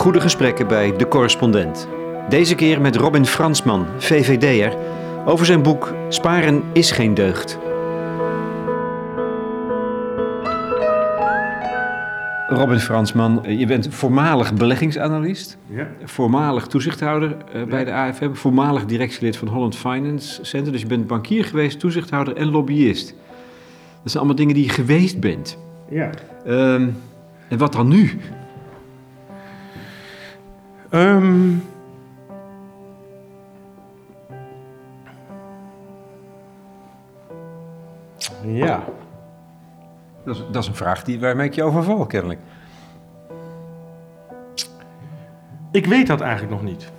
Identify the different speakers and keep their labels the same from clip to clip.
Speaker 1: Goede gesprekken bij De Correspondent. Deze keer met Robin Fransman, VVD'er, over zijn boek Sparen is geen deugd. Robin Fransman, je bent voormalig beleggingsanalist,
Speaker 2: Ja.
Speaker 1: voormalig toezichthouder eh, bij de AFM, voormalig directielid van Holland Finance Center. Dus je bent bankier geweest, toezichthouder en lobbyist. Dat zijn allemaal dingen die je geweest bent.
Speaker 2: Ja.
Speaker 1: Ehm, en wat dan nu?
Speaker 2: Ehm. ja.
Speaker 1: Dat is, dat is een vraag die, waarmee ik je overval, kennelijk.
Speaker 2: Ik weet dat eigenlijk nog niet.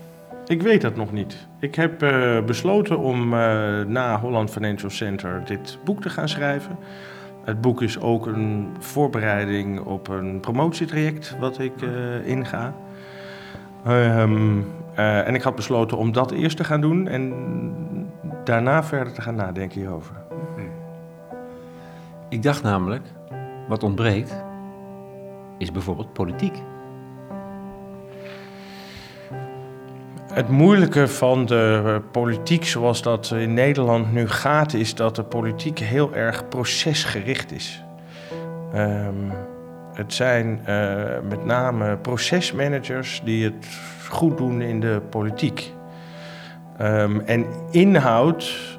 Speaker 2: Ik weet dat nog niet. Ik heb eh, besloten om eh, na Holland Financial Center dit boek te gaan schrijven. Het boek is ook een voorbereiding op een promotietraject wat ik eh, inga. Ehm, eh, en ik had besloten om dat eerst te gaan doen en daarna verder te gaan nadenken hierover.
Speaker 1: Ik dacht namelijk, wat ontbreekt, is bijvoorbeeld politiek.
Speaker 2: Het moeilijke van de eh, politiek zoals dat in Nederland nu gaat, is dat de politiek heel erg procesgericht is. Ehm, het zijn eh, met name procesmanagers die het goed doen in de politiek. Ehm, en inhoud,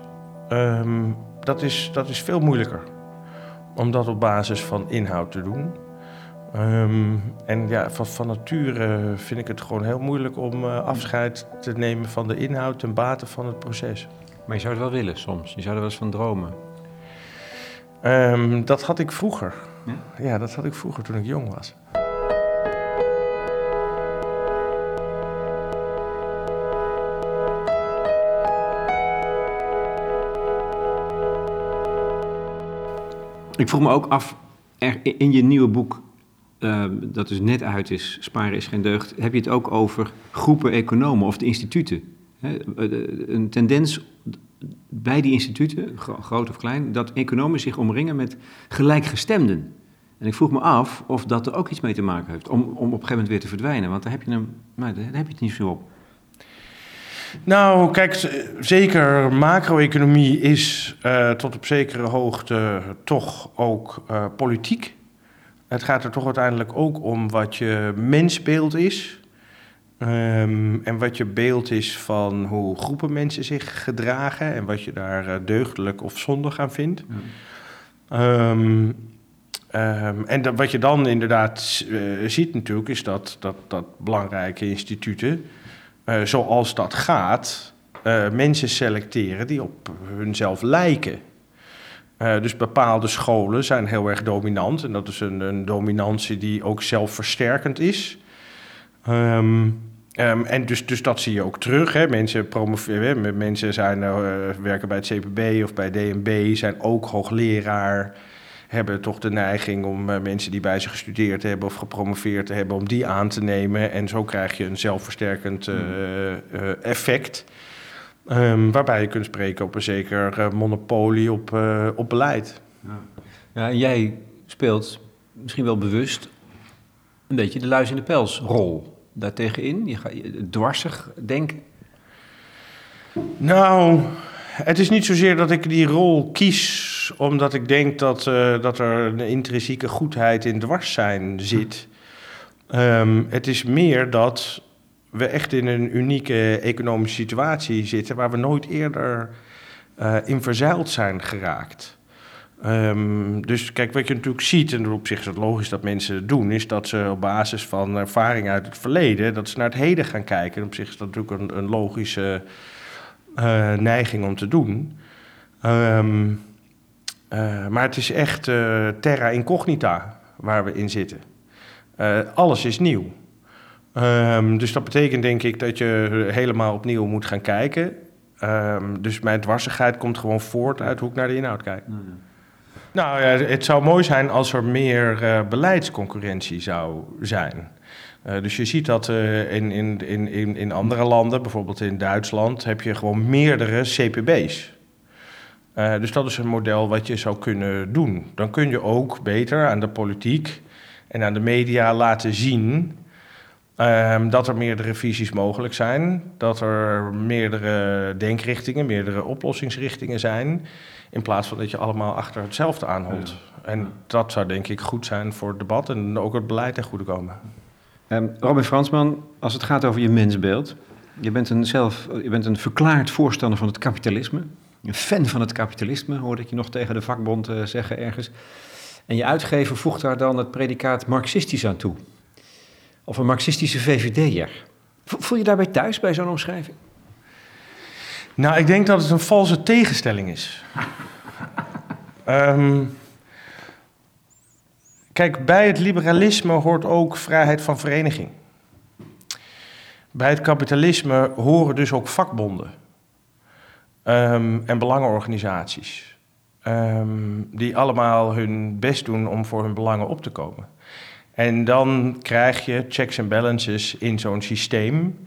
Speaker 2: ehm, dat, is, dat is veel moeilijker om dat op basis van inhoud te doen. Ehm, en ja, van, van nature vind ik het gewoon heel moeilijk om eh, afscheid te nemen van de inhoud ten bate van het proces.
Speaker 1: Maar je zou het wel willen soms. Je zou er wel eens van dromen.
Speaker 2: Dat had ik vroeger.
Speaker 1: Ja?
Speaker 2: Ja, dat had ik vroeger toen ik jong was.
Speaker 1: Ik vroeg me ook af, er, in je nieuwe boek, eh, dat dus net uit is, Sparen is geen deugd, heb je het ook over groepen economen of de instituten. Hè, eh, een tendens bij die instituten, gro- groot of klein, dat economen zich omringen met gelijkgestemden. En ik vroeg me af of dat er ook iets mee te maken heeft, om, om op een gegeven moment weer te verdwijnen. Want daar heb je, hem, nou, daar heb je het niet zo op.
Speaker 2: Nou, kijk, zeker macro-economie is eh, tot op zekere hoogte toch ook eh, politiek. Het gaat er toch uiteindelijk ook om wat je mensbeeld is. Ehm, en wat je beeld is van hoe groepen mensen zich gedragen en wat je daar eh, deugdelijk of zondig aan vindt. Ehm, ehm, en dat, wat je dan inderdaad eh, ziet natuurlijk is dat, dat, dat belangrijke instituten, eh, zoals dat gaat, mensen selecteren die op hunzelf lijken. Dus bepaalde scholen zijn heel erg dominant en dat is een, een dominantie die ook zelfversterkend is. Ehm, en dus, dus dat zie je ook terug. Hè. Mensen, hè. mensen zijn, eh, werken bij het CPB of bij DNB, zijn ook hoogleraar. Hebben toch de neiging om eh, mensen die bij ze gestudeerd hebben of gepromoveerd te hebben, om die aan te nemen. En zo krijg je een zelfversterkend eh, eh, effect. Ehm, waarbij je kunt spreken op een zeker eh, monopolie op, eh, op beleid.
Speaker 1: Ja, en jij speelt misschien wel bewust een beetje de luis in de pels rol daartegenin. Je gaat dwarsig denken.
Speaker 2: Nou, het is niet zozeer dat ik die rol kies omdat ik denk dat, eh, dat er een intrinsieke goedheid in dwars zijn zit. Ehm, het is meer dat we echt in een unieke economische situatie zitten waar we nooit eerder eh, in verzeild zijn geraakt. Ehm, dus kijk, wat je natuurlijk ziet, en op zich is het logisch dat mensen doen, is dat ze op basis van ervaring uit het verleden, dat ze naar het heden gaan kijken. En op zich is dat natuurlijk een, een logische eh, neiging om te doen. Ehm, eh, maar het is echt eh, terra incognita waar we in zitten. Alles is nieuw. Ehm, dus dat betekent denk ik dat je helemaal opnieuw moet gaan kijken. Dus mijn dwarsigheid komt gewoon voort uit hoe ik naar de inhoud kijk. Nou het zou mooi zijn als er meer eh, beleidsconcurrentie zou zijn. Eh, dus je ziet dat eh, in, in, in, in, andere landen, bijvoorbeeld in Duitsland, heb je gewoon meerdere CPB's. Dus dat is een model wat je zou kunnen doen. Dan kun je ook beter aan de politiek en aan de media laten zien Ehm, dat er meerdere visies mogelijk zijn. Dat er meerdere denkrichtingen, meerdere oplossingsrichtingen zijn. In plaats van dat je allemaal achter hetzelfde aanholt. En dat zou denk ik goed zijn voor het debat en ook het beleid ten goede komen.
Speaker 1: Um, Robin Fransman, als het gaat over je mensbeeld. Je bent een, zelf, je bent een verklaard voorstander van het kapitalisme. Een fan van het kapitalisme, hoorde ik je nog tegen de vakbond uh, zeggen ergens. En je uitgever voegt daar dan het predicaat marxistisch aan toe. Of een marxistische VVD'er. Voel je daarbij thuis bij zo'n omschrijving?
Speaker 2: Nou, ik denk dat het een valse tegenstelling is. Um, kijk, bij het liberalisme hoort ook vrijheid van vereniging. Bij het kapitalisme horen dus ook vakbonden um, en belangenorganisaties. Um, die allemaal hun best doen om voor hun belangen op te komen. En dan krijg je checks en balances in zo'n systeem.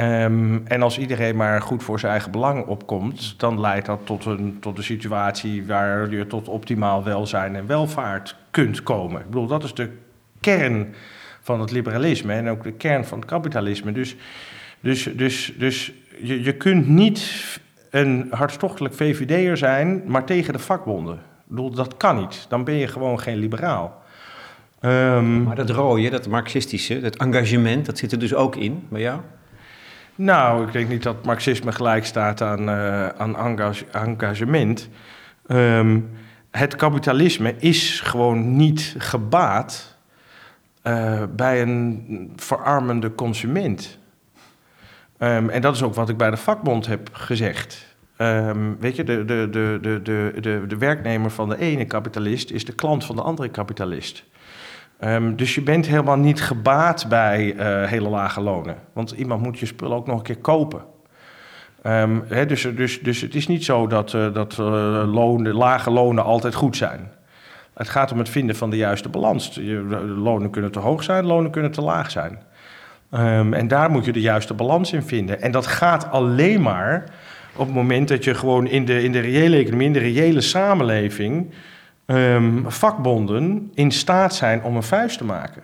Speaker 2: Um, en als iedereen maar goed voor zijn eigen belang opkomt, dan leidt dat tot een, tot een situatie waar je tot optimaal welzijn en welvaart kunt komen. Ik bedoel, dat is de kern van het liberalisme en ook de kern van het kapitalisme. Dus, dus, dus, dus je, je kunt niet een hartstochtelijk VVD'er zijn, maar tegen de vakbonden. Ik bedoel, dat kan niet. Dan ben je gewoon geen liberaal.
Speaker 1: Um, maar dat rode, dat marxistische, dat engagement, dat zit er dus ook in bij jou?
Speaker 2: Nou, ik denk niet dat marxisme gelijk staat aan, uh, aan engage, engagement. Um, het kapitalisme is gewoon niet gebaat uh, bij een verarmende consument. Um, en dat is ook wat ik bij de vakbond heb gezegd. Um, weet je, de, de, de, de, de, de werknemer van de ene kapitalist is de klant van de andere kapitalist. Um, dus je bent helemaal niet gebaat bij uh, hele lage lonen. Want iemand moet je spullen ook nog een keer kopen. Um, hè, dus, dus, dus het is niet zo dat, uh, dat lonen, lage lonen altijd goed zijn. Het gaat om het vinden van de juiste balans. Lonen kunnen te hoog zijn, lonen kunnen te laag zijn. Um, en daar moet je de juiste balans in vinden. En dat gaat alleen maar op het moment dat je gewoon in de, in de reële economie, in de reële samenleving, um, vakbonden in staat zijn om een vuist te maken.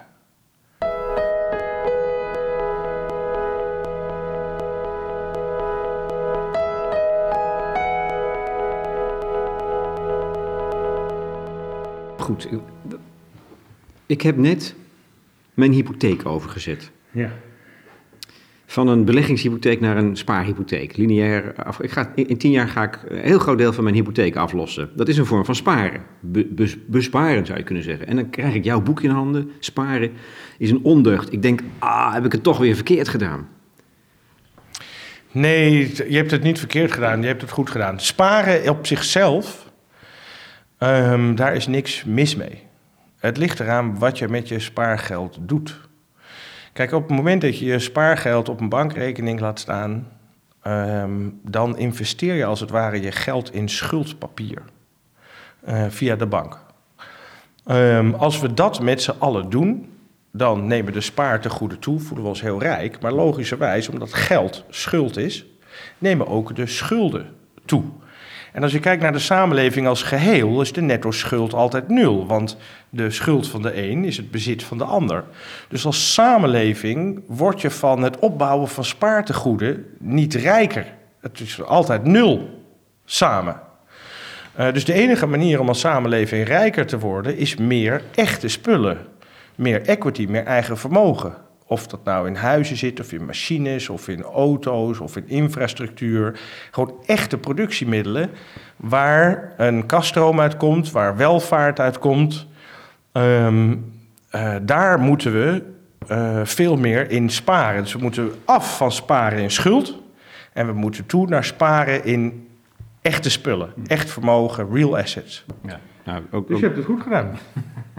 Speaker 1: Goed, ik heb net mijn hypotheek overgezet.
Speaker 2: Ja.
Speaker 1: Van een beleggingshypotheek naar een spaarhypotheek. Lineair af, ik ga, in tien jaar ga ik een heel groot deel van mijn hypotheek aflossen. Dat is een vorm van sparen. Be, bes, besparen zou je kunnen zeggen. En dan krijg ik jouw boek in handen. Sparen is een ondeugd. Ik denk, ah, heb ik het toch weer verkeerd gedaan?
Speaker 2: Nee, je hebt het niet verkeerd gedaan. Je hebt het goed gedaan. Sparen op zichzelf, um, daar is niks mis mee. Het ligt eraan wat je met je spaargeld doet. Kijk, op het moment dat je je spaargeld op een bankrekening laat staan, um, dan investeer je als het ware je geld in schuldpapier uh, via de bank. Um, als we dat met z'n allen doen, dan nemen de spaartegoeden toe, voelen we ons heel rijk. Maar logischerwijs, omdat geld schuld is, nemen ook de schulden toe. En als je kijkt naar de samenleving als geheel, is de netto schuld altijd nul. Want de schuld van de een is het bezit van de ander. Dus als samenleving word je van het opbouwen van spaartegoeden niet rijker. Het is altijd nul samen. Uh, dus de enige manier om als samenleving rijker te worden is meer echte spullen. Meer equity, meer eigen vermogen. Of dat nou in huizen zit, of in machines, of in auto's, of in infrastructuur. Gewoon echte productiemiddelen waar een kaststroom uitkomt, waar welvaart uitkomt. Um, uh, daar moeten we uh, veel meer in sparen. Dus we moeten af van sparen in schuld. En we moeten toe naar sparen in echte spullen. Echt vermogen, real assets. Ja.
Speaker 1: Nou, ook,
Speaker 2: dus je hebt het goed gedaan.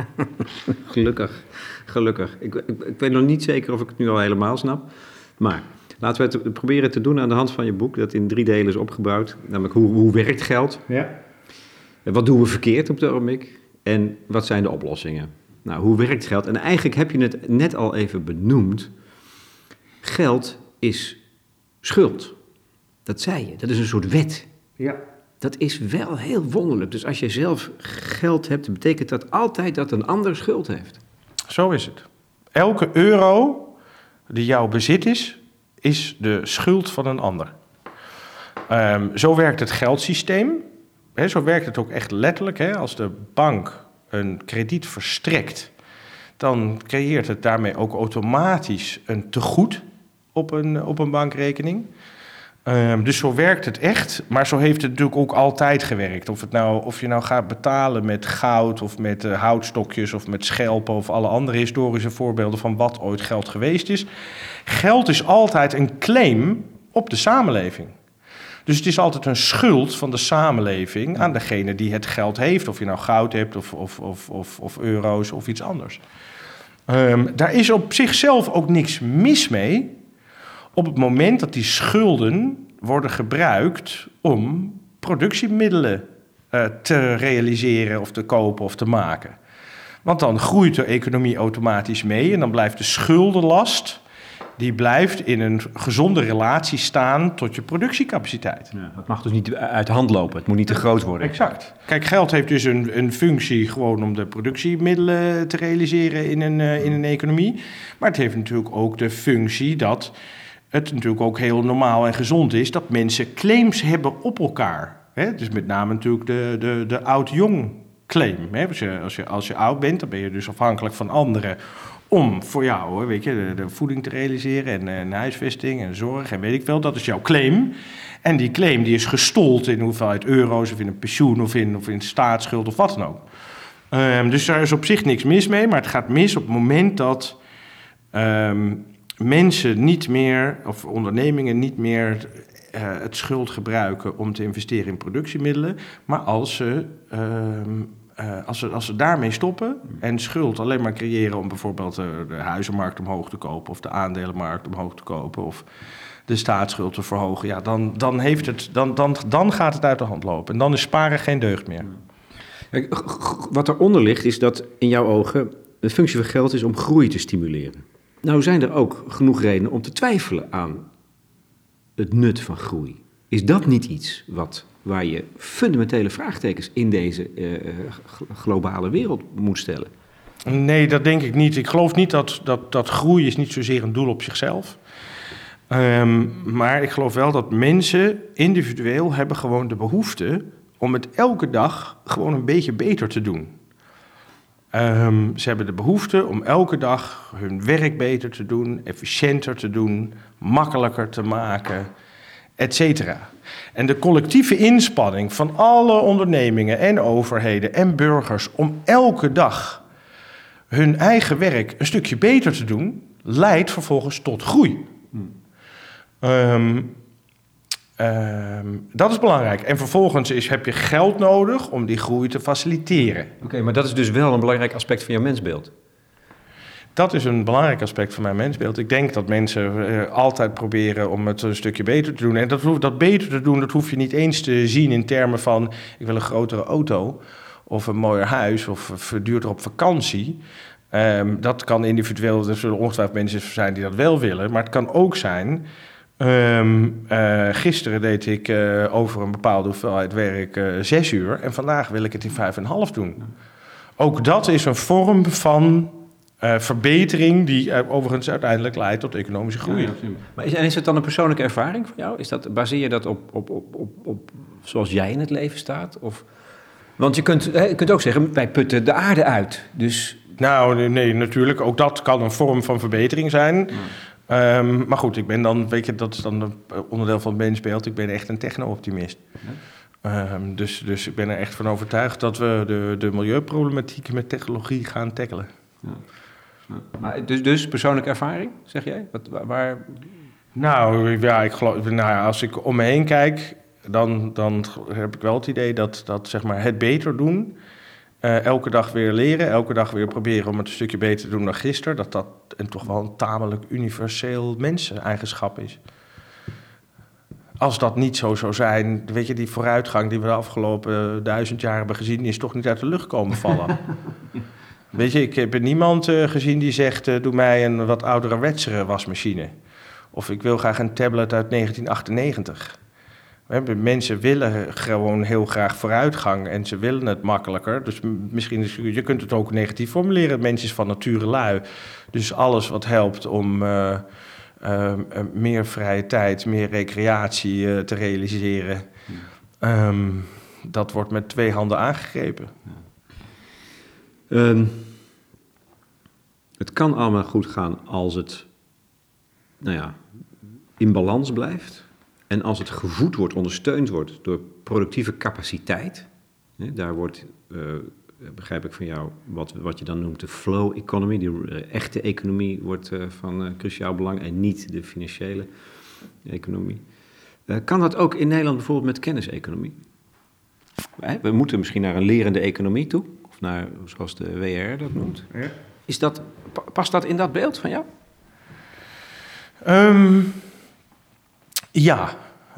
Speaker 1: Gelukkig, gelukkig. Ik, ik, ik, weet nog niet zeker of ik het nu al helemaal snap. Maar laten we het proberen te doen aan de hand van je boek, dat in drie delen is opgebouwd. Namelijk hoe, hoe werkt geld?
Speaker 2: Ja.
Speaker 1: Wat doen we verkeerd op de ogenblik? En wat zijn de oplossingen? Nou, hoe werkt geld? En eigenlijk heb je het net al even benoemd. Geld is schuld. Dat zei je. Dat is een soort wet.
Speaker 2: Ja.
Speaker 1: Dat is wel heel wonderlijk. Dus als je zelf geld hebt, betekent dat altijd dat een ander schuld heeft.
Speaker 2: Zo is het. Elke euro die jouw bezit is, is de schuld van een ander. Ehm, zo werkt het geldsysteem. Zo werkt het ook echt letterlijk. Als de bank een krediet verstrekt, dan creëert het daarmee ook automatisch een tegoed op een, op een bankrekening. Ehm, dus zo werkt het echt, maar zo heeft het natuurlijk ook altijd gewerkt. Of, het nou, of je nou gaat betalen met goud of met uh, houtstokjes of met schelpen of alle andere historische voorbeelden van wat ooit geld geweest is. Geld is altijd een claim op de samenleving. Dus het is altijd een schuld van de samenleving aan degene die het geld heeft. Of je nou goud hebt of, of, of, of, of euro's of iets anders. Um, daar is op zichzelf ook niks mis mee op het moment dat die schulden worden gebruikt om productiemiddelen uh, te realiseren of te kopen of te maken. Want dan groeit de economie automatisch mee en dan blijft de schuldenlast die blijft in een gezonde relatie staan tot je productiecapaciteit.
Speaker 1: Ja, het mag dus niet uit de hand lopen, het moet niet te groot worden.
Speaker 2: Exact. Kijk, geld heeft dus een, een functie gewoon om de productiemiddelen te realiseren in een, uh, in een economie. Maar het heeft natuurlijk ook de functie dat het natuurlijk ook heel normaal en gezond is dat mensen claims hebben op elkaar. Hè? Dus met name natuurlijk de, de, de oud-jong claim. Als, je, als, je, als je oud bent, dan ben je dus afhankelijk van anderen om voor jou weet je, de, voeding te realiseren en, huisvesting en zorg en weet ik veel. Dat is jouw claim. En die claim die is gestold in hoeveelheid euro's of in een pensioen of in, of in staatsschuld of wat dan ook. Um, dus daar is op zich niks mis mee, maar het gaat mis op het moment dat um, mensen niet meer, of ondernemingen niet meer uh, het schuld gebruiken om te investeren in productiemiddelen, maar als ze, uh, uh, als ze, als ze daarmee stoppen en schuld alleen maar creëren om bijvoorbeeld de huizenmarkt omhoog te kopen of de aandelenmarkt omhoog te kopen of de staatsschuld te verhogen, ja, dan, dan, heeft het, dan, dan, dan gaat het uit de hand lopen. En dan is sparen geen deugd meer.
Speaker 1: Wat eronder ligt is dat in jouw ogen de functie van geld is om groei te stimuleren. Nou zijn er ook genoeg redenen om te twijfelen aan het nut van groei. Is dat niet iets wat, waar je fundamentele vraagtekens in deze uh, globale wereld moet stellen?
Speaker 2: Nee, dat denk ik niet. Ik geloof niet dat, dat, dat groei is niet zozeer een doel op zichzelf. Um, maar ik geloof wel dat mensen individueel hebben gewoon de behoefte om het elke dag gewoon een beetje beter te doen. Um, ze hebben de behoefte om elke dag hun werk beter te doen, efficiënter te doen, makkelijker te maken, etc. En de collectieve inspanning van alle ondernemingen en overheden en burgers om elke dag hun eigen werk een stukje beter te doen, leidt vervolgens tot groei. Um, Um, dat is belangrijk. En vervolgens is, heb je geld nodig om die groei te faciliteren.
Speaker 1: Oké, okay, maar dat is dus wel een belangrijk aspect van jouw mensbeeld.
Speaker 2: Dat is een belangrijk aspect van mijn mensbeeld. Ik denk dat mensen uh, altijd proberen om het een stukje beter te doen. En dat, dat beter te doen, dat hoef je niet eens te zien in termen van... ik wil een grotere auto of een mooier huis of verduurder op vakantie. Um, dat kan individueel, er zullen ongetwijfeld mensen zijn die dat wel willen. Maar het kan ook zijn Um, uh, gisteren deed ik uh, over een bepaalde hoeveelheid werk uh, zes uur en vandaag wil ik het in vijf en een half doen. Ook dat is een vorm van verbetering die overigens uiteindelijk leidt tot economische groei. Ja,
Speaker 1: maar is, en is het dan een persoonlijke ervaring van jou? Is dat, baseer je dat op, op, op, op, op zoals jij in het leven staat? Of, want je kunt, je kunt ook zeggen, wij putten de aarde uit. Dus...
Speaker 2: Nou, nee, natuurlijk. Ook dat kan een vorm van verbetering zijn. Um, maar goed, ik ben dan, weet je, dat is dan een onderdeel van het mensbeeld. Ik ben echt een techno-optimist. Ja. Um, dus, dus ik ben er echt van overtuigd dat we de, de milieuproblematiek met technologie gaan tackelen. Ja.
Speaker 1: Maar dus, dus persoonlijke ervaring, zeg jij? Wat, waar...
Speaker 2: Nou, ja, ik geloof, nou ja, als ik om me heen kijk, dan, dan heb ik wel het idee dat, dat zeg maar, het beter doen uh, elke dag weer leren, elke dag weer proberen om het een stukje beter te doen dan gisteren. Dat dat en toch wel een tamelijk universeel menseneigenschap is. Als dat niet zo zou zijn, weet je, die vooruitgang die we de afgelopen duizend jaar hebben gezien, die is toch niet uit de lucht komen vallen. weet je, ik heb niemand uh, gezien die zegt: uh, doe mij een wat oudere wetsere wasmachine. Of ik wil graag een tablet uit 1998. Mensen willen gewoon heel graag vooruitgang en ze willen het makkelijker. Dus misschien is, je kunt het ook negatief formuleren. Mensen van nature lui. Dus alles wat helpt om uh, uh, meer vrije tijd, meer recreatie uh, te realiseren, um, dat wordt met twee handen aangegrepen.
Speaker 1: Um, het kan allemaal goed gaan als het nou ja, in balans blijft. En als het gevoed wordt, ondersteund wordt door productieve capaciteit. Hè, daar wordt, uh, begrijp ik van jou, wat, wat je dan noemt de flow economy. Die uh, echte economie wordt uh, van cruciaal belang en niet de financiële economie. kan dat ook in Nederland bijvoorbeeld met kenniseconomie? We moeten misschien naar een lerende economie toe, of naar, zoals de WR dat noemt. Ja. Is dat, past dat in dat beeld van jou?
Speaker 2: Um, ja.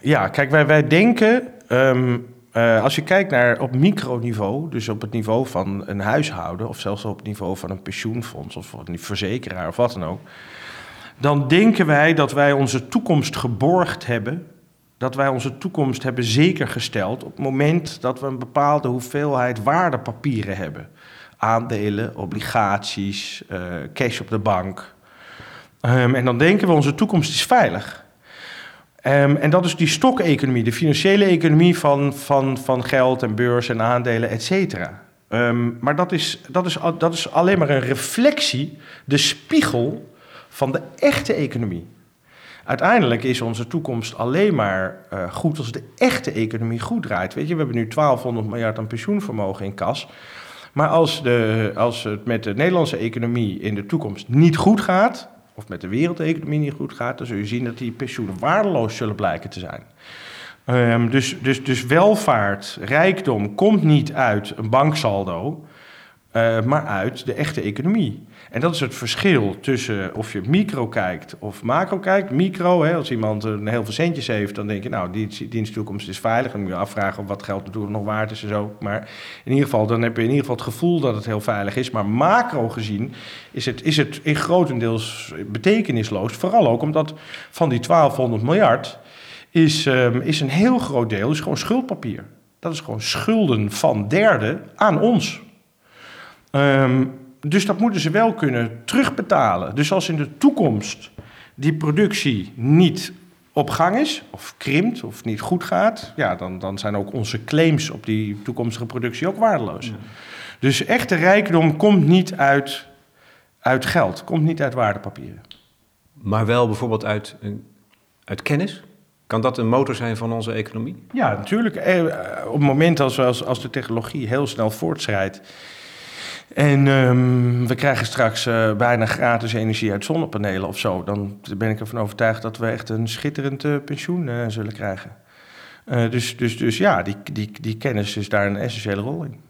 Speaker 2: ja, kijk, wij, wij denken, um, uh, als je kijkt naar op microniveau, dus op het niveau van een huishouden, of zelfs op het niveau van een pensioenfonds of een verzekeraar of wat dan ook, dan denken wij dat wij onze toekomst geborgd hebben dat wij onze toekomst hebben zeker gesteld op het moment dat we een bepaalde hoeveelheid waardepapieren hebben. Aandelen, obligaties, uh, cash op de bank. Um, en dan denken we onze toekomst is veilig. Um, en dat is die stokeconomie, de financiële economie van, van, van geld en beurs en aandelen, et cetera. Um, maar dat is, dat, is, dat is alleen maar een reflectie, de spiegel van de echte economie. Uiteindelijk is onze toekomst alleen maar uh, goed als de echte economie goed draait. Weet je, we hebben nu 1200 miljard aan pensioenvermogen in kas. Maar als, de, als het met de Nederlandse economie in de toekomst niet goed gaat, of met de wereldeconomie niet goed gaat, dan zul je zien dat die pensioenen waardeloos zullen blijken te zijn. Um, dus, dus, dus welvaart, rijkdom komt niet uit een banksaldo, uh, maar uit de echte economie. En dat is het verschil tussen of je micro kijkt of macro kijkt. Micro, hè, als iemand een heel veel centjes heeft, dan denk je, nou, die diensttoekomst is veilig. Dan moet je afvragen wat geld natuurlijk nog waard is en zo. Maar in ieder geval, dan heb je in ieder geval het gevoel dat het heel veilig is. Maar macro gezien is het, is het in grotendeels betekenisloos. Vooral ook omdat van die 1200 miljard is, um, is een heel groot deel is gewoon schuldpapier. Dat is gewoon schulden van derden aan ons. Um, dus dat moeten ze wel kunnen terugbetalen. Dus als in de toekomst die productie niet op gang is, of krimpt, of niet goed gaat, ja, dan, dan zijn ook onze claims op die toekomstige productie ook waardeloos. Dus echte rijkdom komt niet uit, uit geld, komt niet uit waardepapieren.
Speaker 1: Maar wel bijvoorbeeld uit, uit kennis? Kan dat een motor zijn van onze economie?
Speaker 2: Ja, natuurlijk. Eh, op het moment als, als, als de technologie heel snel voortschrijdt en um, we krijgen straks uh, bijna gratis energie uit zonnepanelen of zo. Dan ben ik ervan overtuigd dat we echt een schitterend uh, pensioen uh, zullen krijgen. dus, dus, dus ja, die, die, die kennis is daar een essentiële rol in.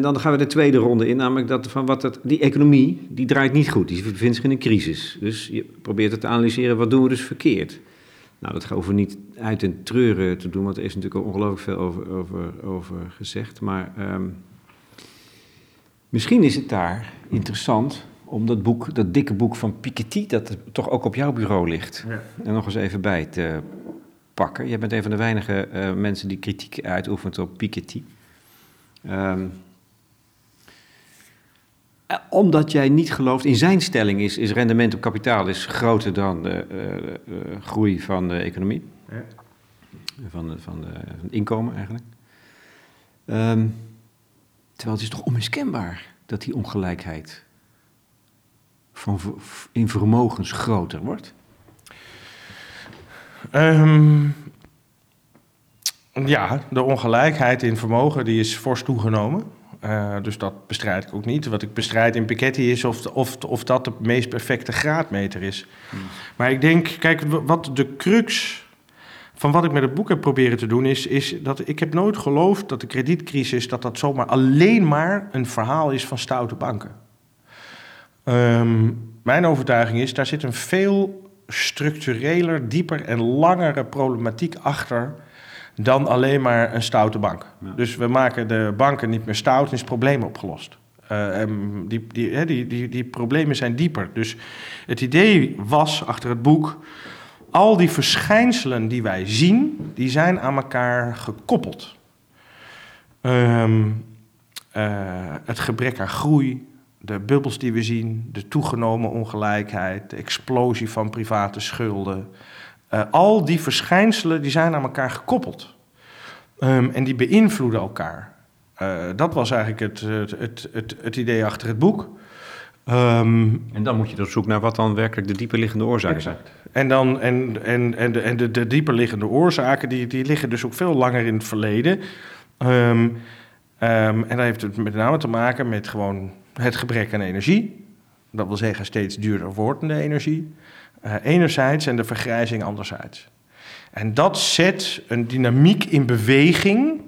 Speaker 1: En dan gaan we de tweede ronde in, namelijk dat van wat het, die economie, die draait niet goed. Die bevindt zich in een crisis. Dus je probeert het te analyseren, wat doen we dus verkeerd? Nou, dat gaan we niet uit en treuren te doen, want er is natuurlijk ongelooflijk veel over, over, over gezegd. Maar um, misschien is het daar interessant om dat boek, dat dikke boek van Piketty, dat toch ook op jouw bureau ligt, ja. en nog eens even bij te pakken. Jij bent een van de weinige uh, mensen die kritiek uitoefent op Piketty. Um, eh, omdat jij niet gelooft, in zijn stelling is, is rendement op kapitaal is groter dan de uh, uh, groei van de economie. Ja. Van, de, van, de, van het inkomen eigenlijk. Um, terwijl het is toch onmiskenbaar dat die ongelijkheid van, in vermogens groter wordt?
Speaker 2: Um, ja, de ongelijkheid in vermogen die is fors toegenomen. Uh, dus dat bestrijd ik ook niet. Wat ik bestrijd in Piketty is of, of, of dat de meest perfecte graadmeter is. Hmm. Maar ik denk, kijk, wat de crux van wat ik met het boek heb proberen te doen, is, is dat ik heb nooit geloofd dat de kredietcrisis dat dat zomaar alleen maar een verhaal is van stoute banken. Um, mijn overtuiging is, daar zit een veel structureler, dieper en langere problematiek achter dan alleen maar een stoute bank. Dus we maken de banken niet meer stout en is het probleem opgelost. Uh, die, die, die, die, die problemen zijn dieper. Dus het idee was achter het boek al die verschijnselen die wij zien, die zijn aan elkaar gekoppeld. Um, uh, het gebrek aan groei, de bubbels die we zien, de toegenomen ongelijkheid, de explosie van private schulden. Uh, al die verschijnselen die zijn aan elkaar gekoppeld. Um, en die beïnvloeden elkaar. Uh, dat was eigenlijk het, het, het, het, idee achter het boek.
Speaker 1: Um, en dan moet je op zoek naar wat dan werkelijk de dieperliggende oorzaken zijn.
Speaker 2: En, dan, en, en, en, de, en de, de dieperliggende oorzaken die, die liggen dus ook veel langer in het verleden. Um, en dat heeft het met name te maken met gewoon het gebrek aan energie. Dat wil zeggen steeds duurder wordende energie. Uh, enerzijds en de vergrijzing anderzijds. En dat zet een dynamiek in beweging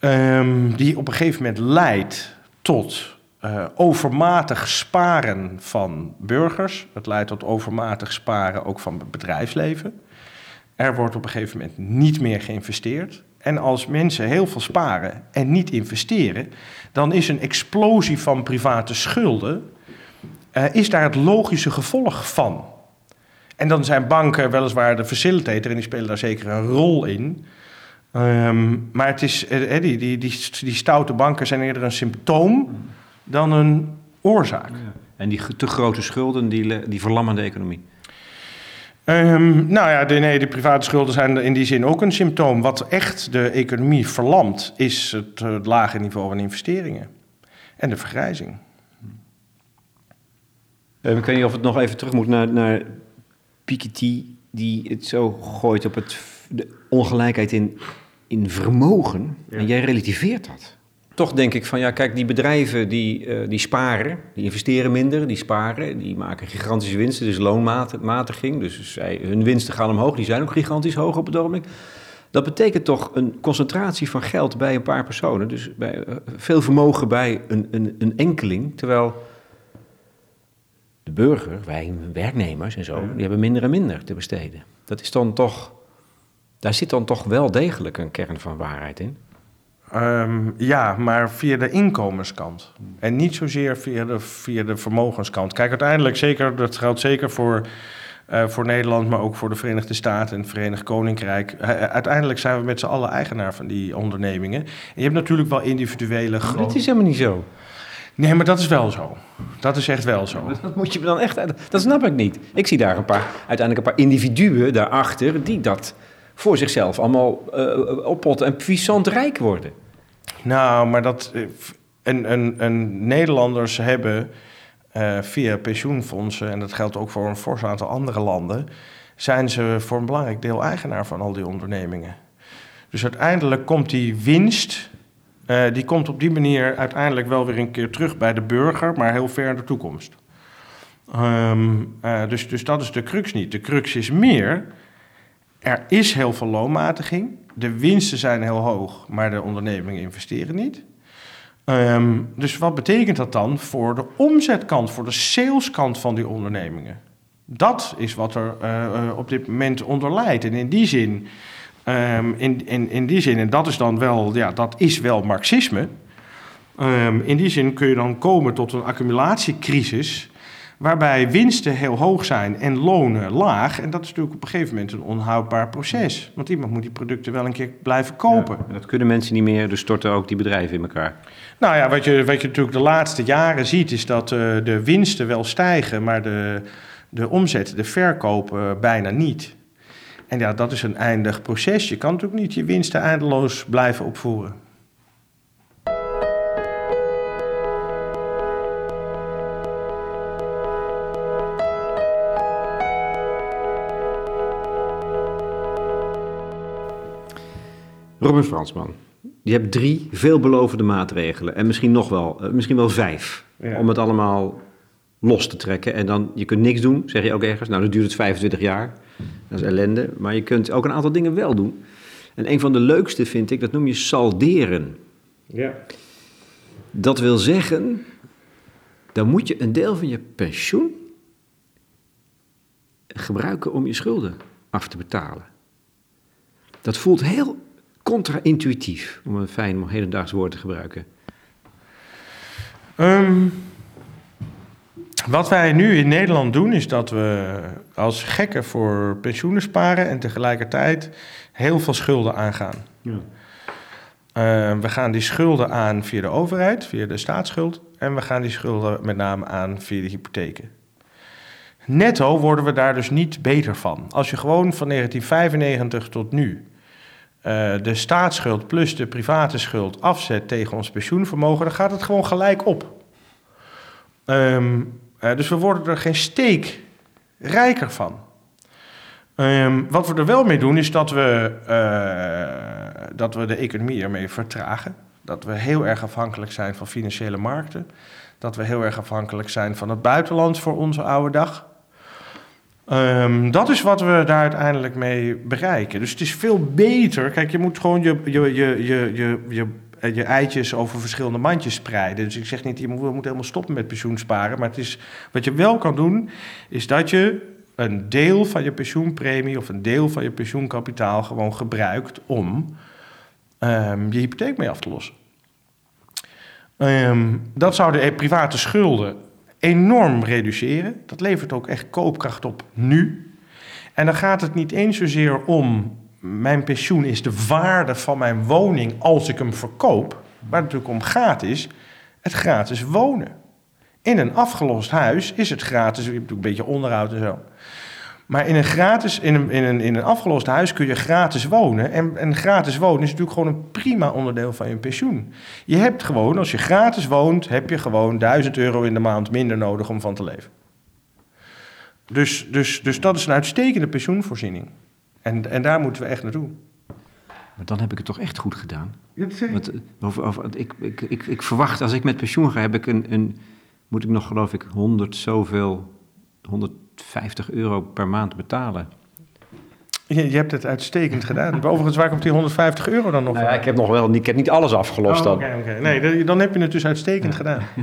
Speaker 2: um, die op een gegeven moment leidt tot uh, overmatig sparen van burgers. Het leidt tot overmatig sparen ook van het bedrijfsleven. Er wordt op een gegeven moment niet meer geïnvesteerd. En als mensen heel veel sparen en niet investeren, dan is een explosie van private schulden, uh, is daar het logische gevolg van. En dan zijn banken weliswaar de facilitator en die spelen daar zeker een rol in. Um, maar het is, uh, die, die, die, die stoute banken zijn eerder een symptoom dan een oorzaak. Ja.
Speaker 1: En die te grote schulden, die, die verlammen de economie.
Speaker 2: Um, nou ja, de, nee, de private schulden zijn in die zin ook een symptoom. Wat echt de economie verlamt, is het, het lage niveau van investeringen en de vergrijzing.
Speaker 1: Uh, ik weet niet of het nog even terug moet naar, naar Piketty, die het zo gooit op het, de ongelijkheid in, in vermogen. Ja. En jij relativeert dat toch denk ik van ja, kijk, die bedrijven die, uh, die sparen, die investeren minder, die sparen, die maken gigantische winsten, dus loonmatiging. Dus zij, hun winsten gaan omhoog, die zijn ook gigantisch hoog op het ogenblik. Dat betekent toch een concentratie van geld bij een paar personen. Dus bij, uh, veel vermogen bij een, een, een enkeling. Terwijl de burger, wij werknemers en zo, die hebben minder en minder te besteden. Dat is dan toch, daar zit dan toch wel degelijk een kern van waarheid in.
Speaker 2: Um, ja, maar via de inkomenskant. En niet zozeer via de, via de vermogenskant. Kijk, uiteindelijk zeker, dat geldt zeker voor, uh, voor Nederland, maar ook voor de Verenigde Staten en het Verenigd Koninkrijk. Uh, uiteindelijk zijn we met z'n allen eigenaar van die ondernemingen. En je hebt natuurlijk wel individuele
Speaker 1: grote. Dat is helemaal niet zo.
Speaker 2: Nee, maar dat is wel zo. Dat is echt wel zo.
Speaker 1: Dat moet je dan echt. Dat snap ik niet. Ik zie daar een paar, uiteindelijk een paar individuen daarachter die dat voor zichzelf allemaal uh, oppot en puissant rijk worden.
Speaker 2: Nou, maar dat. En, en, en Nederlanders hebben uh, via pensioenfondsen, en dat geldt ook voor een fors aantal andere landen, zijn ze voor een belangrijk deel eigenaar van al die ondernemingen. Dus uiteindelijk komt die winst, uh, die komt op die manier uiteindelijk wel weer een keer terug bij de burger, maar heel ver in de toekomst. Um, uh, dus, dus dat is de crux niet. De crux is meer, er is heel veel loonmatiging de winsten zijn heel hoog, maar de ondernemingen investeren niet. Um, dus wat betekent dat dan voor de omzetkant, voor de saleskant van die ondernemingen? Dat is wat er uh, op dit moment onder leidt. En in die zin, um, in, in, in die zin, en dat is dan wel, ja, dat is wel marxisme. Um, in die zin kun je dan komen tot een accumulatiecrisis waarbij winsten heel hoog zijn en lonen laag. En dat is natuurlijk op een gegeven moment een onhoudbaar proces. Want iemand moet die producten wel een keer blijven kopen.
Speaker 1: Ja, dat kunnen mensen niet meer, dus storten ook die bedrijven in elkaar.
Speaker 2: Nou ja, wat je, wat je natuurlijk de laatste jaren ziet, is dat uh, de winsten wel stijgen, maar de, de omzet, de verkoop uh, bijna niet. En ja, dat is een eindig proces. Je kan natuurlijk niet je winsten eindeloos blijven opvoeren.
Speaker 1: Robin Fransman, je hebt drie veelbelovende maatregelen en misschien nog wel, uh, misschien wel vijf. Ja. Om het allemaal los te trekken. En dan, je kunt niks doen, zeg je ook ergens. Nou, dan duurt het 25 jaar. Dat is ellende. Maar je kunt ook een aantal dingen wel doen. En een van de leukste vind ik, dat noem je salderen. Ja. Dat wil zeggen, dan moet je een deel van je pensioen gebruiken om je schulden af te betalen. Dat voelt heel contra-intuïtief, om een fijn hedendaags woord te gebruiken.
Speaker 2: Um, wat wij nu in Nederland doen, is dat we als gekken voor pensioenen sparen en tegelijkertijd heel veel schulden aangaan. Ja. Uh, we gaan die schulden aan via de overheid, via de staatsschuld. En we gaan die schulden met name aan via de hypotheken. Netto worden we daar dus niet beter van. Als je gewoon van 1995 tot nu uh, de staatsschuld plus de private schuld afzet tegen ons pensioenvermogen, dan gaat het gewoon gelijk op. Um, uh, dus we worden er geen steek rijker van. Um, wat we er wel mee doen, is dat we, uh, dat we de economie ermee vertragen. Dat we heel erg afhankelijk zijn van financiële markten. Dat we heel erg afhankelijk zijn van het buitenland voor onze oude dag. Um, dat is wat we daar uiteindelijk mee bereiken. Dus het is veel beter. Kijk, je moet gewoon je, je, je, je, je je eitjes over verschillende mandjes spreiden. Dus ik zeg niet, je moet, helemaal stoppen met pensioen sparen. Maar het is, wat je wel kan doen, is dat je een deel van je pensioenpremie of een deel van je pensioenkapitaal gewoon gebruikt om um, je hypotheek mee af te lossen. Um, dat zou de private schulden enorm reduceren. Dat levert ook echt koopkracht op nu. En dan gaat het niet eens zozeer om mijn pensioen is de waarde van mijn woning als ik hem verkoop. Waar het natuurlijk om gaat is het gratis wonen. In een afgelost huis is het gratis, je hebt een beetje onderhoud en zo. Maar in een, gratis, in een, in een, in een afgelost huis kun je gratis wonen. En, en gratis wonen is natuurlijk gewoon een prima onderdeel van je pensioen. Je hebt gewoon, als je gratis woont, heb je gewoon 1000 euro in de maand minder nodig om van te leven. Dus, dus, dus dat is een uitstekende pensioenvoorziening. En, en daar moeten we echt naartoe.
Speaker 1: Maar dan heb ik het toch echt goed gedaan. Ja, dat Want, of, of, ik, ik, ik, ik, verwacht, als ik met pensioen ga, heb ik een, een, moet ik nog geloof ik 100 zoveel, 150 euro per maand betalen.
Speaker 2: Je, je hebt het uitstekend gedaan. Overigens, waar komt die 150 euro dan nog
Speaker 1: nou ja, ik heb nog wel, ik heb niet alles afgelost
Speaker 2: oh, dan. Okay, Nee, dan heb je het dus uitstekend gedaan.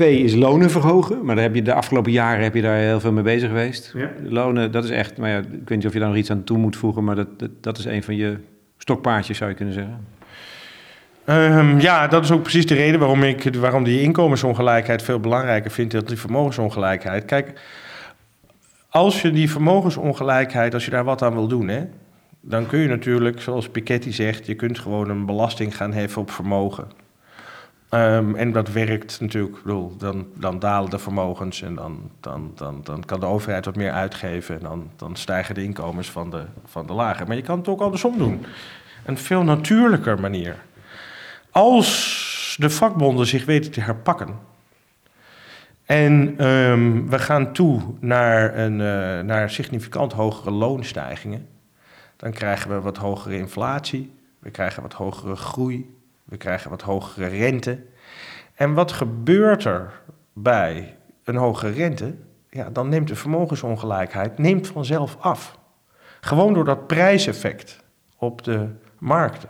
Speaker 1: Twee is lonen verhogen, maar daar heb je de afgelopen jaren heb je daar heel veel mee bezig geweest. Ja. Lonen, dat is echt, maar ja, ik weet niet of je daar nog iets aan toe moet voegen, maar dat, dat, is een van je stokpaardjes, zou je kunnen zeggen.
Speaker 2: Um, ja, dat is ook precies de reden waarom ik waarom die inkomensongelijkheid veel belangrijker vind dan die vermogensongelijkheid. Kijk, als je die vermogensongelijkheid, als je daar wat aan wil doen, hè, dan kun je natuurlijk, zoals Piketty zegt, je kunt gewoon een belasting gaan heffen op vermogen. Um, en dat werkt natuurlijk, bedoel, dan, dan dalen de vermogens en dan, dan, dan, dan kan de overheid wat meer uitgeven en dan, dan stijgen de inkomens van de, van de lager. Maar je kan het ook andersom doen. Een veel natuurlijker manier. Als de vakbonden zich weten te herpakken en um, we gaan toe naar, een, uh, naar significant hogere loonstijgingen, dan krijgen we wat hogere inflatie, we krijgen wat hogere groei, we krijgen wat hogere rente. En wat gebeurt er bij een hogere rente? Ja, dan neemt de vermogensongelijkheid neemt vanzelf af. Gewoon door dat prijseffect op de markten.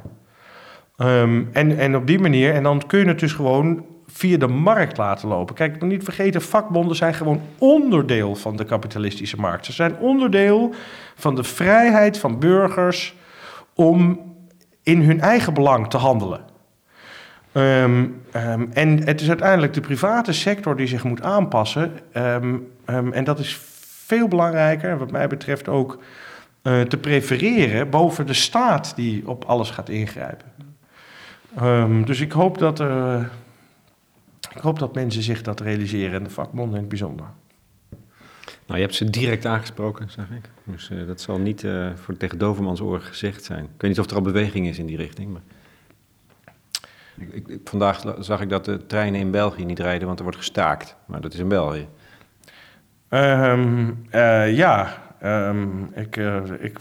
Speaker 2: Um, en, en op die manier, en dan kun je het dus gewoon via de markt laten lopen. Kijk, niet vergeten, vakbonden zijn gewoon onderdeel van de kapitalistische markt. Ze zijn onderdeel van de vrijheid van burgers om in hun eigen belang te handelen. Um, um, en het is uiteindelijk de private sector die zich moet aanpassen. Um, en dat is veel belangrijker, wat mij betreft ook uh, te prefereren boven de staat die op alles gaat ingrijpen. dus ik hoop dat, ik hoop dat mensen zich dat realiseren en de vakbonden in het bijzonder.
Speaker 1: Nou, je hebt ze direct aangesproken, zeg ik. Dus uh, dat zal niet voor tegen Dovermans oren gezegd zijn. Ik weet niet of er al beweging is in die richting, maar... Ik, vandaag zag ik dat de treinen in België niet rijden, want er wordt gestaakt. Maar dat is in België.
Speaker 2: Um, uh, ja, um, ik, uh, ik,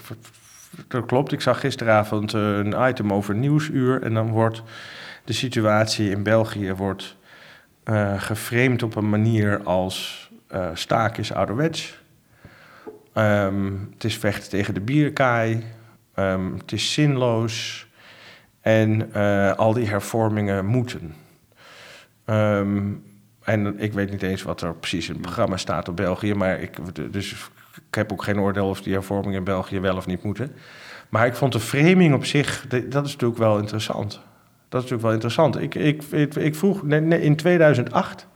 Speaker 2: dat klopt. Ik zag gisteravond uh, een item over Nieuwsuur. En dan wordt de situatie in België wordt, geframed op een manier als staak is ouderwets. Um, het is vechten tegen de bierkaai. het is zinloos. En uh, al die hervormingen moeten. Um, en ik weet niet eens wat er precies in het programma staat op België, maar ik, dus ik heb ook geen oordeel of die hervormingen in België wel of niet moeten. Maar ik vond de framing op zich, dat is natuurlijk wel interessant. Dat is natuurlijk wel interessant. Ik, ik, ik, vroeg in 2008,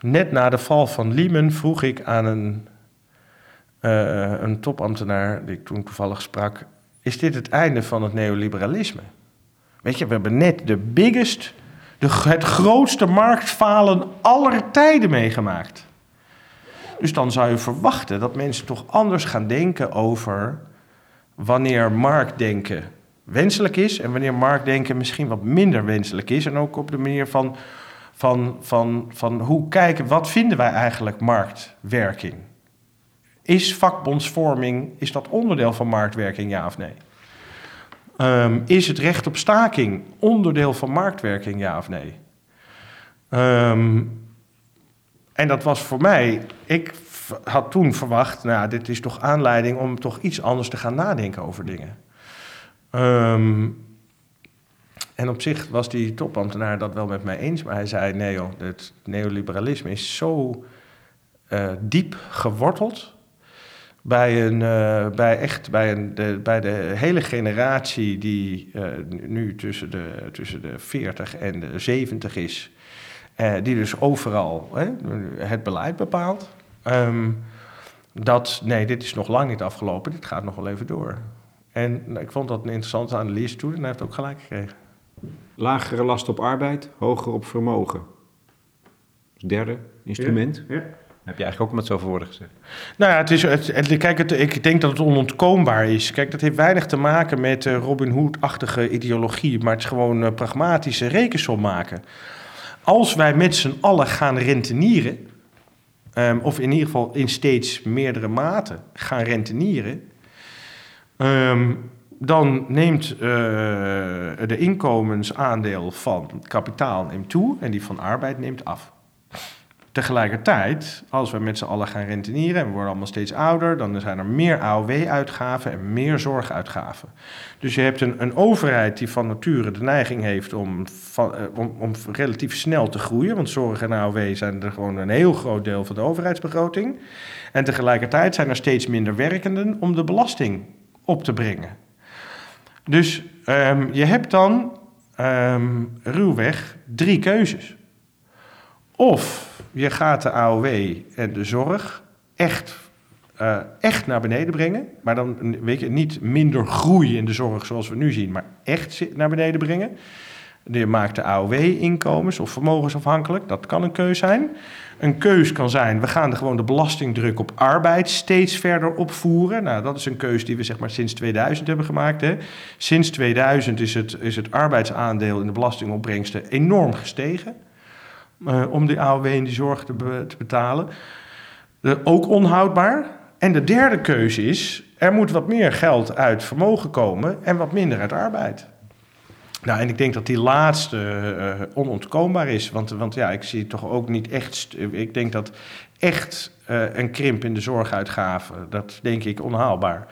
Speaker 2: net na de val van Lehman, vroeg ik aan een, uh, een topambtenaar die ik toen toevallig sprak: Is dit het einde van het neoliberalisme? Weet je, we hebben net de biggest, de, het grootste marktfalen aller tijden meegemaakt. Dus dan zou je verwachten dat mensen toch anders gaan denken over wanneer marktdenken wenselijk is en wanneer marktdenken misschien wat minder wenselijk is. En ook op de manier van, van, van, van hoe kijken, wat vinden wij eigenlijk marktwerking? Is vakbondsvorming, is dat onderdeel van marktwerking, ja of nee? Um, is het recht op staking onderdeel van marktwerking, ja of nee? Um, en dat was voor mij, ik had toen verwacht, nou, dit is toch aanleiding om toch iets anders te gaan nadenken over dingen. Um, en op zich was die topambtenaar dat wel met mij eens, maar hij zei: nee, joh, het neoliberalisme is zo uh, diep geworteld bij, een, uh, bij, echt, bij, een, de, bij de hele generatie die uh, nu tussen de, tussen de 40 en de 70 is, die dus overal hè, het beleid bepaalt. Um, dat, nee, dit is nog lang niet afgelopen, dit gaat nog wel even door. En nou, ik vond dat een interessante analyse toe en hij heeft ook gelijk gekregen.
Speaker 1: Lagere last op arbeid, hoger op vermogen. derde instrument. Ja, Heb je eigenlijk ook met zoveel woorden gezegd?
Speaker 2: Nou ja, het is, het, kijk, het, ik denk dat het onontkoombaar is. Kijk, dat heeft weinig te maken met uh, Robin Hood-achtige ideologie, maar het is gewoon uh, pragmatische rekensom maken. Als wij met z'n allen gaan rentenieren, um, of in ieder geval in steeds meerdere mate gaan rentenieren, um, dan neemt uh, de inkomensaandeel van kapitaal neemt toe en die van arbeid neemt af. Tegelijkertijd, als we met z'n allen gaan rentenieren en we worden allemaal steeds ouder, dan zijn er meer AOW-uitgaven en meer zorguitgaven. Dus je hebt een, een, overheid die van nature de neiging heeft om, uh, om, om, relatief snel te groeien, want zorg en AOW zijn er gewoon een heel groot deel van de overheidsbegroting. En tegelijkertijd zijn er steeds minder werkenden om de belasting op te brengen. Dus um, je hebt dan um, ruwweg drie keuzes. Of je gaat de AOW en de zorg echt, uh, echt naar beneden brengen. Maar dan weet je, niet minder groei in de zorg zoals we nu zien, maar echt naar beneden brengen. Je maakt de AOW-inkomens of vermogensafhankelijk, dat kan een keus zijn. Een keus kan zijn, we gaan er gewoon de belastingdruk op arbeid steeds verder opvoeren. Nou, dat is een keus die we zeg maar sinds 2000 hebben gemaakt. Hè. Sinds 2000 is het, is het arbeidsaandeel in de belastingopbrengsten enorm gestegen. Uh, om die AOW en die zorg te, be te betalen. Ook onhoudbaar. En de derde keuze is, er moet wat meer geld uit vermogen komen en wat minder uit arbeid. Nou, en ik denk dat die laatste uh, onontkoombaar is. Want, want ja, ik zie toch ook niet echt. Ik denk dat echt uh, een krimp in de zorguitgaven, dat denk ik onhaalbaar.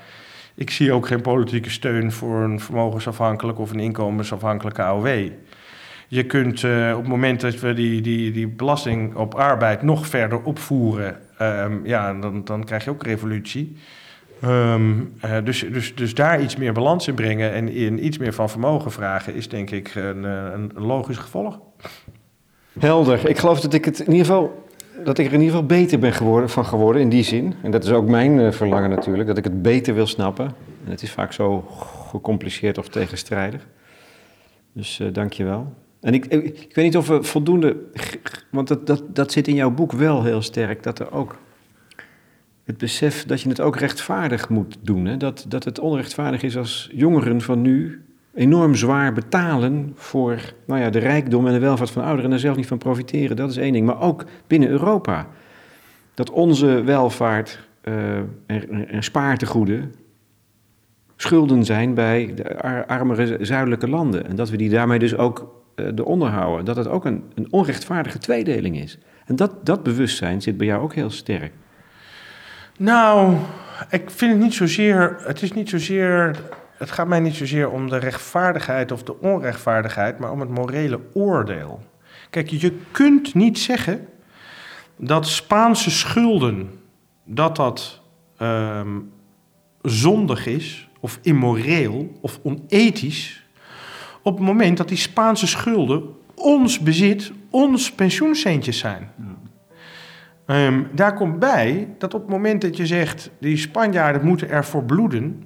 Speaker 2: Ik zie ook geen politieke steun voor een vermogensafhankelijk of een inkomensafhankelijke AOW. Je kunt uh, op het moment dat we die, die, die belasting op arbeid nog verder opvoeren, um, ja, dan, dan krijg je ook revolutie. Um, uh, dus, dus, dus daar iets meer balans in brengen en in iets meer van vermogen vragen, is denk ik een, eh, een, logisch gevolg.
Speaker 1: Helder. Ik geloof dat ik het in ieder geval. Dat ik er in ieder geval beter ben geworden, van geworden in die zin. En dat is ook mijn verlangen natuurlijk, dat ik het beter wil snappen. En het is vaak zo gecompliceerd of tegenstrijdig. Dus uh, dank je wel. En ik, ik, weet niet of we voldoende. Want dat, dat, dat zit in jouw boek wel heel sterk. Dat er ook het besef dat je het ook rechtvaardig moet doen. Hè? Dat, dat het onrechtvaardig is als jongeren van nu enorm zwaar betalen voor nou ja, de rijkdom en de welvaart van ouderen en er zelf niet van profiteren. Dat is één ding. Maar ook binnen Europa. Dat onze welvaart uh, en, en spaartegoeden schulden zijn bij de armere zuidelijke landen. En dat we die daarmee dus ook de onderhouden. Dat het ook een, een onrechtvaardige tweedeling is. En dat, dat bewustzijn zit bij jou ook heel sterk.
Speaker 2: Nou, ik vind het niet zozeer. Het is niet zozeer. Het gaat mij niet zozeer om de rechtvaardigheid of de onrechtvaardigheid, maar om het morele oordeel. Kijk, je kunt niet zeggen dat Spaanse schulden dat dat um, zondig is of immoreel of onethisch op het moment dat die Spaanse schulden ons bezit, ons pensioencentjes zijn. Ehm, daar komt bij dat op het moment dat je zegt, die Spanjaarden moeten ervoor bloeden.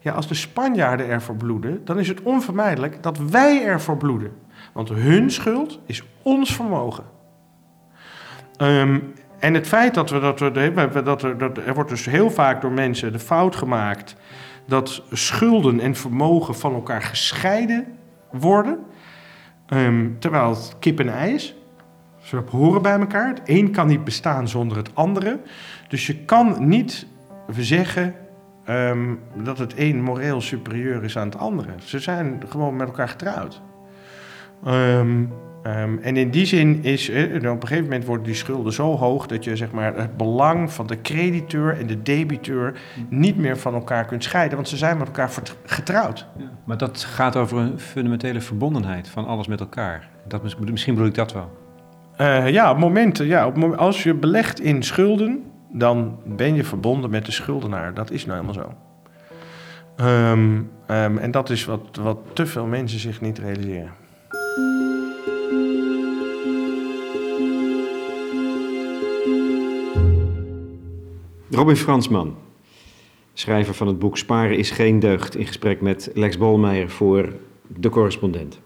Speaker 2: Ja, als de Spanjaarden ervoor bloeden, dan is het onvermijdelijk dat wij ervoor bloeden. Want hun schuld is ons vermogen. Ehm, en het feit dat we dat we, dat er, dat er wordt dus heel vaak door mensen de fout gemaakt dat schulden en vermogen van elkaar gescheiden worden, ehm, terwijl het kip en ei is. Ze horen bij elkaar. Het een kan niet bestaan zonder het andere. Dus je kan niet zeggen um, dat het een moreel superieur is aan het andere. Ze zijn gewoon met elkaar getrouwd. Um, Um, en in die zin is eh, op een gegeven moment worden die schulden zo hoog dat je zeg maar, het belang van de crediteur en de debiteur niet meer van elkaar kunt scheiden, want ze zijn met elkaar getrouwd. Ja,
Speaker 1: maar dat gaat over een fundamentele verbondenheid van alles met elkaar. Dat, misschien bedoel ik dat wel.
Speaker 2: Uh, ja, op momenten, ja, op als je belegt in schulden, dan ben je verbonden met de schuldenaar. Dat is nou helemaal zo. Um, um, en dat is wat, wat te veel mensen zich niet realiseren.
Speaker 1: Robin Fransman, schrijver van het boek Sparen is geen deugd, in gesprek met Lex Bolmeijer voor De Correspondent.